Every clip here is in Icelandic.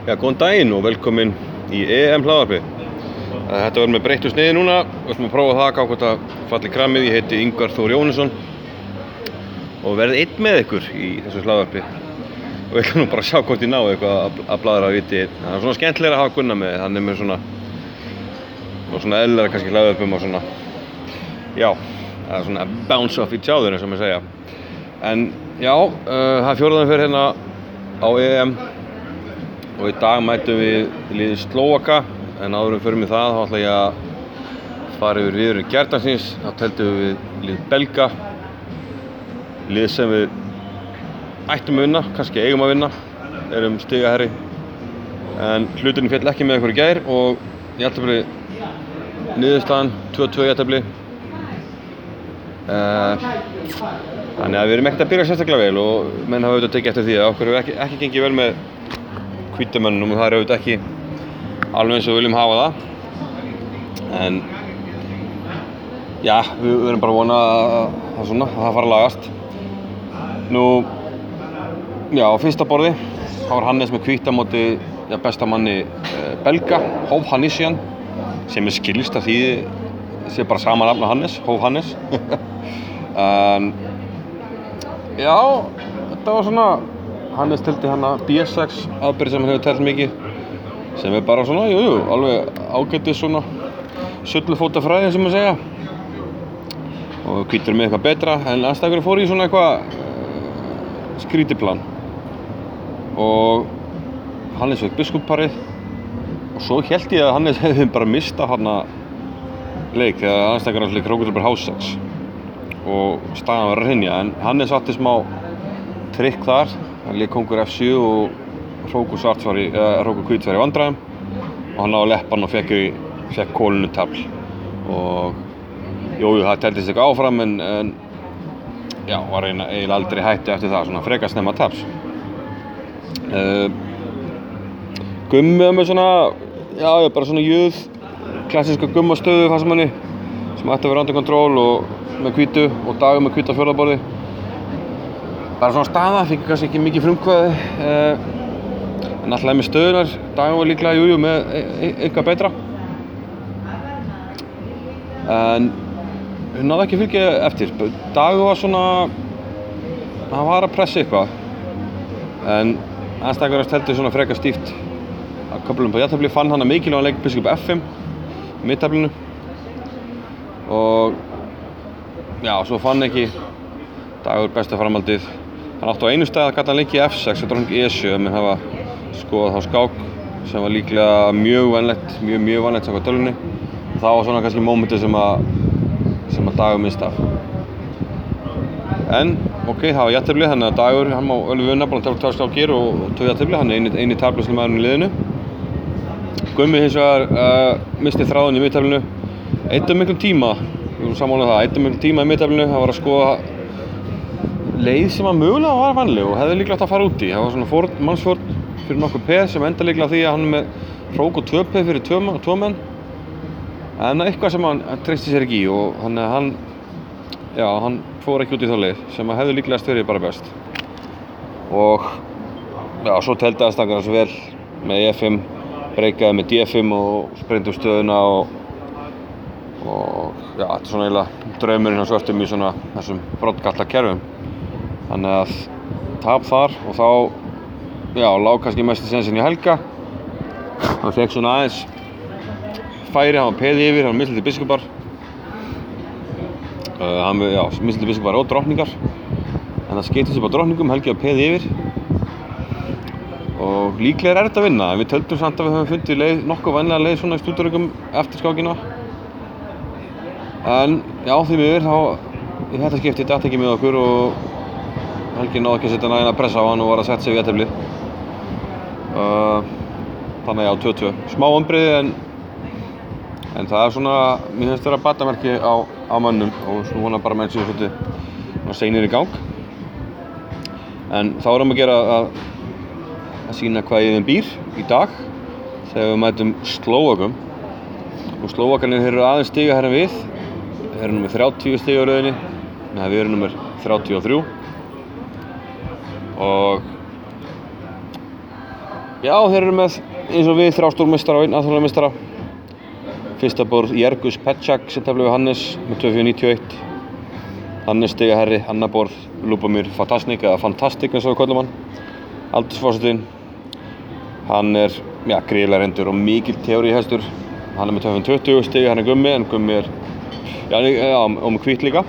Já, góðan daginn og velkomin í EM hlaðarpi. Þetta verður með breyttu sniði núna. Við ætlum að prófa það að gá hvort að falli krammið. Ég heiti Yngvar Þór Jónesson og verði einn með ykkur í þessu hlaðarpi. Og ég ætla nú bara að sjá hvort ég ná eitthvað að, bladra að viti. Það er svona skemmtilega að hafa gunna með. Þannig með svona, svona eðlera kannski hlaðarpum og svona, já, það er svona bounce off each other eins og maður segja. En já, uh, það er fjóruðan fyrir hérna á EM og í dag mætum við liðið Slóaka en áður við förum í það þá ætla ég að fara yfir viðurinn Gjertansins þá teltum við liðið Belga lið sem við ættum að vinna, kannski eigum að vinna erum stigaherri. En hluturinn fjall ekki með okkur í gær og ég ætla bara niðurstaðan 2-2 í ættabli uh, þannig að við erum ekkert að byrja sérstaklega vel og menn hafa auðvitað tekið eftir því að okkur hefur ekki, ekki gengið vel með hvítamönnum og það er auðvitað ekki alveg eins og við viljum hafa það. En já, við verðum bara vona að það, svona, að það fara að lagast. Nú já, á fyrsta borði þá var Hannes með hvítamóti já, besta manni eh, belga Hóf Hannisjan sem er skilist að því sé bara sama nafn á Hannes, Hóf Hannes. En já, þetta var svona Hannes telti hann að B6 aðbyrði sem hann hefur telt mikið sem er bara svona, jújú, jú, alveg ágætið svona sullufóta fræði sem að segja. Og kvítur með eitthvað betra en aðstækur fór í svona eitthvað uh, skrítiplan og Hannes vekk biskupparið og svo held ég að Hannes hefði bara mista hann að leik þegar aðstækur hans leik Rókullberg H6 og staðan var að rinja en Hannes átti smá trikk þar hann leik kongur F7 og Róku Svarts var í, vandræðum. Og hann náði leppan og fekk, fekk kólunu tabl og jújú, það teltist ekki áfram en, en já, var eiginlega aldrei hætti eftir það, svona frekast nefna tabs uh, Gummi með svona, já, bara svona jöð klassiska gummastöðu fannst manni sem ætti að vera under kontról og með kvítu og dagur með kvítu á fjörðarborði bara svona staða, fikk kannski ekki mikið frumkvæði uh, en alltaf með stöðunar dagur var líklega, jújú, með e e eitthvað betra. En hún náði ekki fylgja eftir. Dagur var svona hann var að pressa eitthvað en aðstækjarast heldur svona freka stíft. Að köflum på jættabli fann hann að mikilvæg leik biskup F5 mittablinu og já, svo fann ekki dagur besta framaldið hann átti á einu stað að gata leikið F6 og dróðan E7 menn hafa skoðað þá skák sem var líklega mjög vanlegt mjög mjög vanlegt sem var tölunni og það var svona kannski mómentið sem að sem að dagur minnst af. En ok, það var jættabli þannig að dagur, hann má alveg vinna bara að tala skákir og tóð jættabli, hann er eini, eini tablusli maðurinn í liðinu. Gummi hins vegar uh, misti þráðun í mittablinu eitt af miklum tíma, við erum samála um það eitt af miklum tíma í mittablinu, það var að skoða leið sem að mögulega var vanleg og hefði líklega átt að fara út í. Það var svona fórn, mannsfórn fyrir nokkur peð sem enda líklega því að hann er með hrók og tvö peð fyrir tvö, tvö menn. En eitthvað sem hann treysti sér ekki í og hann, hann já, hann fór ekki út í þá leið sem að hefði líklega styrið bara best. Og já, svo teldi aðstakar hans vel með E5 breykaði með D5 og sprengdi úr stöðuna og, og já, þetta er svona eiginlega draumurinn hans öftum í svona þessum brottgalla kerfum þannig að tap þar og þá já, lág kannski mest í sensin í helga. Hann fekk svona aðeins færi, hann var peði yfir, hann var misliti biskupar. Uh, hann já, misliti biskupar og drottningar. En það skeytist upp á drottningum, helgi var peði yfir. Og líklega er þetta að vinna en við töldum samt að við höfum fundið leið, nokkuð vennlega leið svona í stúdurökum eftir skákina. En já því miður þá í þetta skipti þetta ekki með okkur og Helgi náði ekki að setja nægina pressa á hann og var að setja sig í jættefli uh, þannig já, 2-2 smá ombriði en en það er svona, mér finnst það að batamerki á, á mönnum og svona bara menn séu svolítið seinir í gang. En þá erum við að gera að að sína hvað ég þeim býr í dag þegar við mætum Slóakum og Slóakarnir eru aðeins stiga hérna við. Þeir eru nummið 30 stiga á rauninni meðan við erum nummið 33 og Já, þeir eru með eins og við þrjá stórmestara og einn aðhverjulega mestara. Fyrsta borð Jergus Petchak sem tefnilega við Hannes með 2491. Hannes stiga herri, annar borð Lubomir Fantasnik eða Fantastik eins og við kallum hann. Aldursfórsetin. Hann er, já, gríðilega reyndur og mikil teóri hestur. Hann er með 220 stiga, hann er gummi en gummi er, já, og með hvít líka.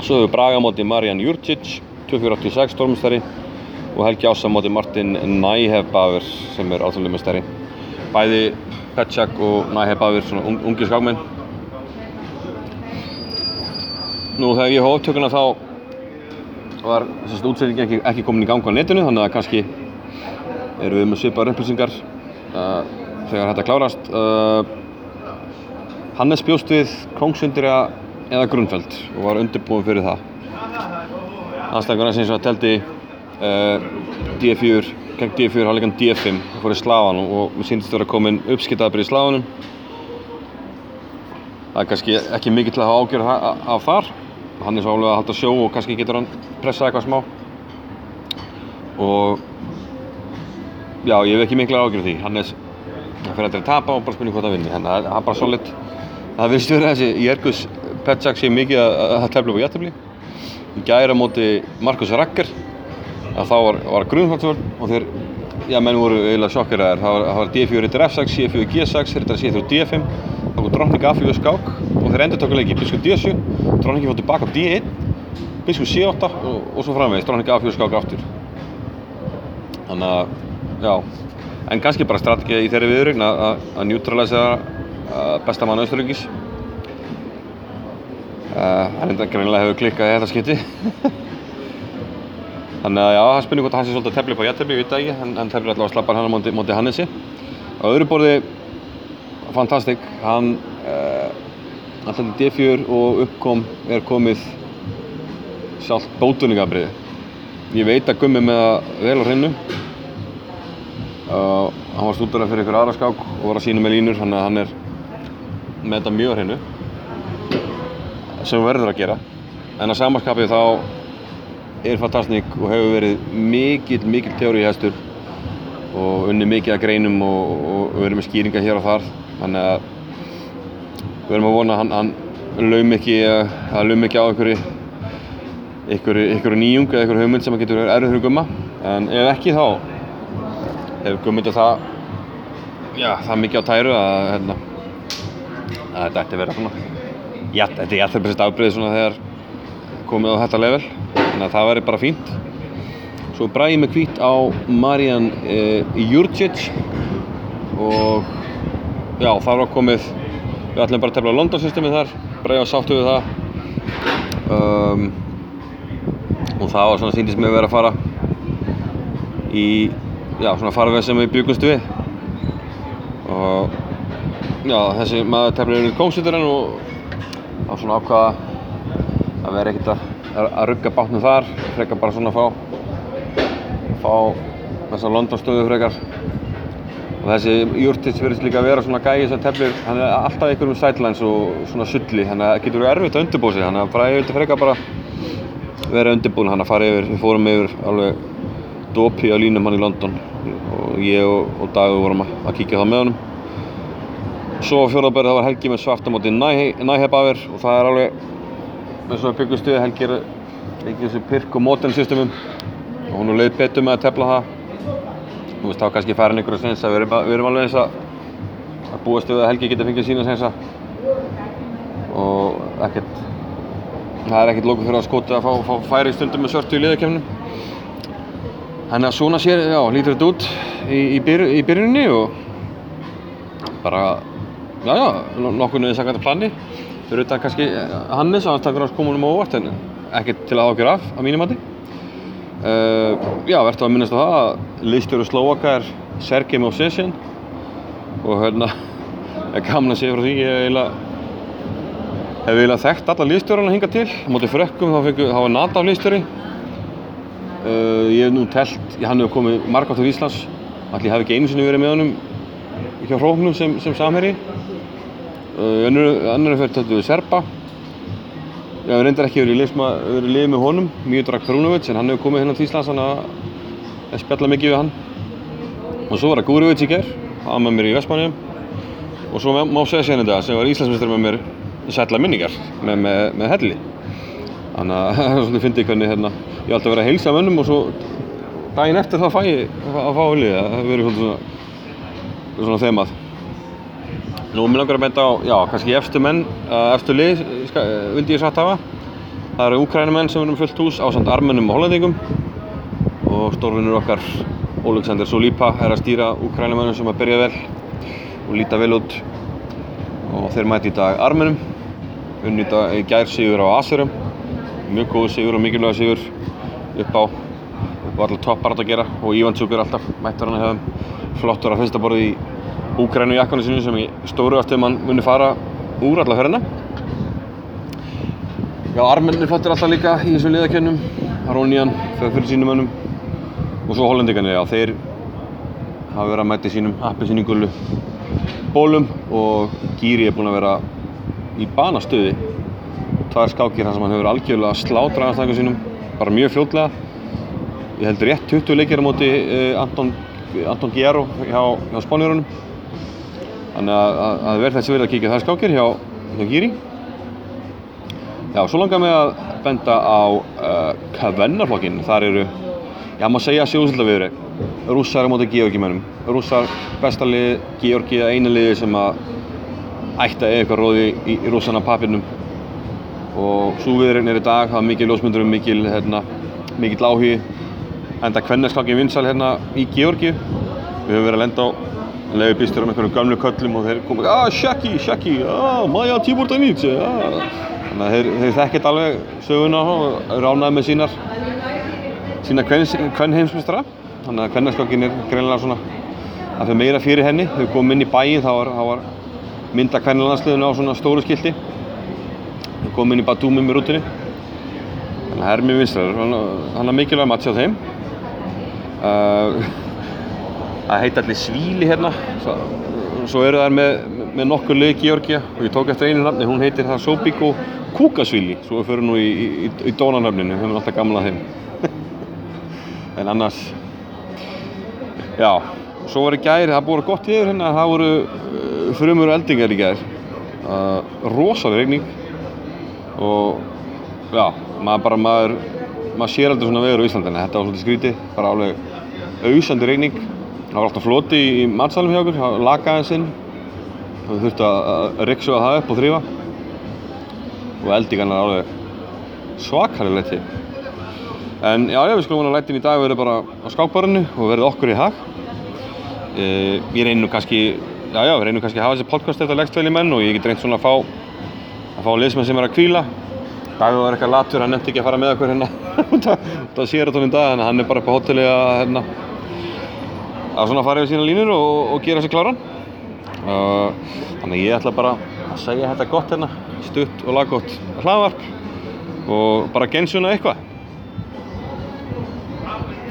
Svo hefur Braga móti Marian Jurcic, 2486 stórmestari og Helgi Ása móti Martin Næhefbafur sem er alþjóðlega mestari. Bæði Petchak og Næhefbafur, svona un ungi skagmenn. Nú þegar ég hóf upptökuna þá var þessi útsetting ekki, ekki komin í gang á netinu þannig að kannski eru við með svipaðar upplýsingar uh, þegar þetta klárast. Uh, Hannes bjóst við Kóngsundira eða Grunfeld og var undirbúin fyrir það. Aðstæðingarna sem svo að teldi uh, D4, gegn D4 hálfleikann D5 og fór í Slavan og við síndist að vera komin uppskiptaðabri í Slavanum. Það er kannski ekki mikið til að hafa ágjörð af þar. Hann er svo álega að halda sjó og kannski getur hann pressað eitthvað smá. Og já, ég hef ekki mikla ágjörð því. Hann er fyrir að tapa og bara spurning hvort það vinni. Þannig að það er bara solid. Það virðist verið þessi Jergus Petchak sé mikið að tefla upp á jættefli. Í gæra móti Markus Rakker að þá var, var grunnfaldsvörn og þeir, já, menn voru eiginlega sjokkeraðir. Það var, var D4 rittar F6, C4 G6, rittar C3 D5, þá kom drókning A4 skák og þeir endur tóku leiki biskup D7, drókningi fór tilbaka á D1, biskup C8 og, og svo framvegis, drókning A4 skák aftur. Þannig að, já, en kannski bara strategið í þeirri viðrögn að neutralisera besta mann Uh, hann enda greinlega hefur klikkað í þetta skipti. Þannig að já, það spurning hvort hann sé svolítið að tefla upp á jættefli, ég veit það ekki, hann, hann teflir allavega slappar hann á móti, móti Hannesi. Á öðru borði, fantastik, hann uh, alltaf D4 og uppkom er komið sjálf bótuningabriði. Ég veit að gummi með það vel á hreinu. Uh, hann var stúdurinn fyrir ykkur aðra skák og var að sína með línur, þannig að hann er með þetta mjög á hreinu sem verður að gera. En að samanskapið þá er fantastík og hefur verið mikil, mikil teóri í hestur og unni mikið að greinum og, og verið með skýringa hér og þar. Þannig að við verðum að vona að hann, hann laum ekki að ekki á einhverju einhverju, nýjung eða einhverju hugmynd sem getur erfið fyrir gumma. En ef ekki þá hefur gummyndið það já, það mikið á tæru að, hérna, að þetta ætti að vera svona Já, þetta er alltaf best afbreyðið svona þegar komið á þetta level. Þannig að það væri bara fínt. Svo bræði með hvít á Marian e, Jurcic og já, það var komið. Við ætlum bara að tefla London systemið þar. Bræði var sáttu við það. Um, og það var svona síndist með vera að fara í já, svona farveg sem við byggumst við. Og já, þessi maður tefla yfir kómsuturinn og þá svona ákvaða að vera ekkert að, að rugga bátnum þar frekar bara svona að fá fá þessa London stöðu frekar. Og þessi Jurtits verðist líka að vera svona gæi sem teflir hann er alltaf ykkur um sidelines og svona sulli þannig að það getur verið erfitt að undirbúa sig þannig að bara ég vildi frekar bara vera undirbúin hann að fara yfir, við fórum yfir alveg dopi á línum hann í London. Og ég og, og Dagur vorum að, að kíkja það með honum Svo fjórðabæri það var Helgi með svarta móti Næhebafir og það er alveg eins og við byggum stuði Helgi er ekki þessu pirk og móten systemum. Og hún er leið betur með að tefla það. Þú veist þá kannski færin ykkur að sensa. Við erum, við erum alveg eins að að búast við að Helgi geti fengið sína sensa. Og ekkert það er ekkert lókuð fyrir að skota að fá, fá færi stundum með svörtu í liðakefnum Þannig að svona sér, já, lítur þetta út í, í, byr, í byrjunni og bara já, já, nokkurnu þess að gæta plani fyrir utan kannski Hannes að hans takur hans komunum á óvart en ekkert til að ágjöra af, að mínum mati. Uh, Já, verður að minnast á það að liðstjóru Slovaka er Sergej Movsesjan og hérna er gaman að segja frá því ég eiginlega hef eiginlega þekkt alla liðstjórarna hinga til. Á móti frökkum þá, þá var Nadaf liðstjóri uh, ég hef nú telt, hann hefur komið margátt úr Íslands. Allir hef ekki einu sinni verið með honum hjá hróknum sem, sem samherji annar er fyrir þetta við Serba. Ég hef reyndar ekki verið í lið með honum Mjödrak Perunovic en hann hefur komið hérna til Íslands þannig að spjalla mikið við hann. Og svo var það Gúrivits í gerð, var með mér í Vestmanniðum og svo má segja sérna þetta sem var Íslandsmyndstur með mér í sætla minningar með, með, með helli. Þannig að svona fyndið hvernig hérna, ég hef alltaf verið að heilsa mönnum og svo daginn eftir þá fæ ég að fá hulli það hefur verið svona, svona þemað Nú, mér langar að benda á, já, kannski efstu menn, uh, efstu lið, ska, vildi ég satt hafa. Það eru úkrænumenn sem erum fullt hús á samt armennum og hollendingum. Og stórvinnur okkar Oleksandr Solipa er að stýra úkrænumennum sem að byrja vel og líta vel út. Og þeir mæti í dag armennum, unni í dag gær sigur á Asurum, mjög góð sigur og mikilvæg sigur upp á, á allar toppart að gera. Og Ívansjúk er alltaf mættur hann að hefðum flottur að fyrsta borði í Úgrænu jakkanu sinu sem í stóru aftur mann muni fara úr alla ferðina. Já, armennir flottir alltaf líka í þessum liðakennum. Arónían fyrir sínum mönnum. Og svo hollendingarnir, já, þeir hafa verið að mæta í sínum appi sín í gullu bólum og Gíri er búinn að vera í banastöði. Tvær skákir þar sem hann hefur algjörlega slátrað aðstæðingu sínum, bara mjög fljótlega. Ég held rétt 20 leikir á móti uh, Anton, Anton Giero hjá, hjá Spánjörunum. Þannig að það verður þessi verið að kíkja það skákir hjá, hjá Gíri. Já, svo langar mig að benda á uh, Kvennarflokkin. Þar eru, já maður segja sjóðsöldaviðri. Rússar á móti Georgimennum. Rússar besta lið, Georgi er eina liði sem að ætta eða eitthvað róði í, í rússana papinnum. Og svo viðurinn er í dag, það er mikið ljósmyndurum, mikil, hérna, mikil áhugi. Enda kvennarskakkin vinsal hérna í Georgi. Við höfum verið að lenda á leiði býstur um einhverjum gamlu köllum og þeir komið ah, Shaki, Shaki, ah, Maja Tibordanidze ah. þannig að þeir, þekkit alveg söguna og ránaði með sínar sína kvenn heimsmestara þannig að kvennarskokkin er greinlega svona að fyrir meira fyrir henni. Þau komum inn í bæin þá var, var mynda kvennarlandsliðinu á svona stóru skildi þau komum inn í Batumi með rútinni þannig að það er mjög vinslar hann er mikilvæg match á þeim. Uh, það heit allir svíli hérna. Svo, svo eru þær með, með nokkur leik Georgia og ég tók eftir einu nafni hún heitir það Sobiko Kúkasvíli svo við förum nú í, í, í dónanöfninu við höfum alltaf gamla þeim. En annars já, svo var í gæri það búið gott yfir hérna það voru uh, frumur og eldingar í gæri uh, rosalega regning og já, maður bara maður maður sér aldrei svona veður á Íslandina þetta var svolítið skrítið, bara alveg auðsandi regning það var alltaf floti í matsalum hjá okkur, það lakaði sinn þú þurfti að riksuga það upp og þrýfa og eldingan er alveg svakalega leti en já, já, við skulum vona að lætin í dag verður bara á skákbarinu og verður okkur í hag. E, ég reynum kannski já, já, við reynum kannski að hafa þessi podcast eftir leggstveili menn og ég get reynd svona að fá að fá liðsmenn sem er að kvíla Davíð var eitthvað latur, hann nefndi ekki að fara með okkur hérna það sér þetta um dag, hann er bara upp á hotelli að hérna að svona fara yfir sína línur og, og gera sér kláran. Uh, þannig ég ætla bara að segja þetta gott hérna stutt og laggótt hlaðvarp og bara gensuna eitthvað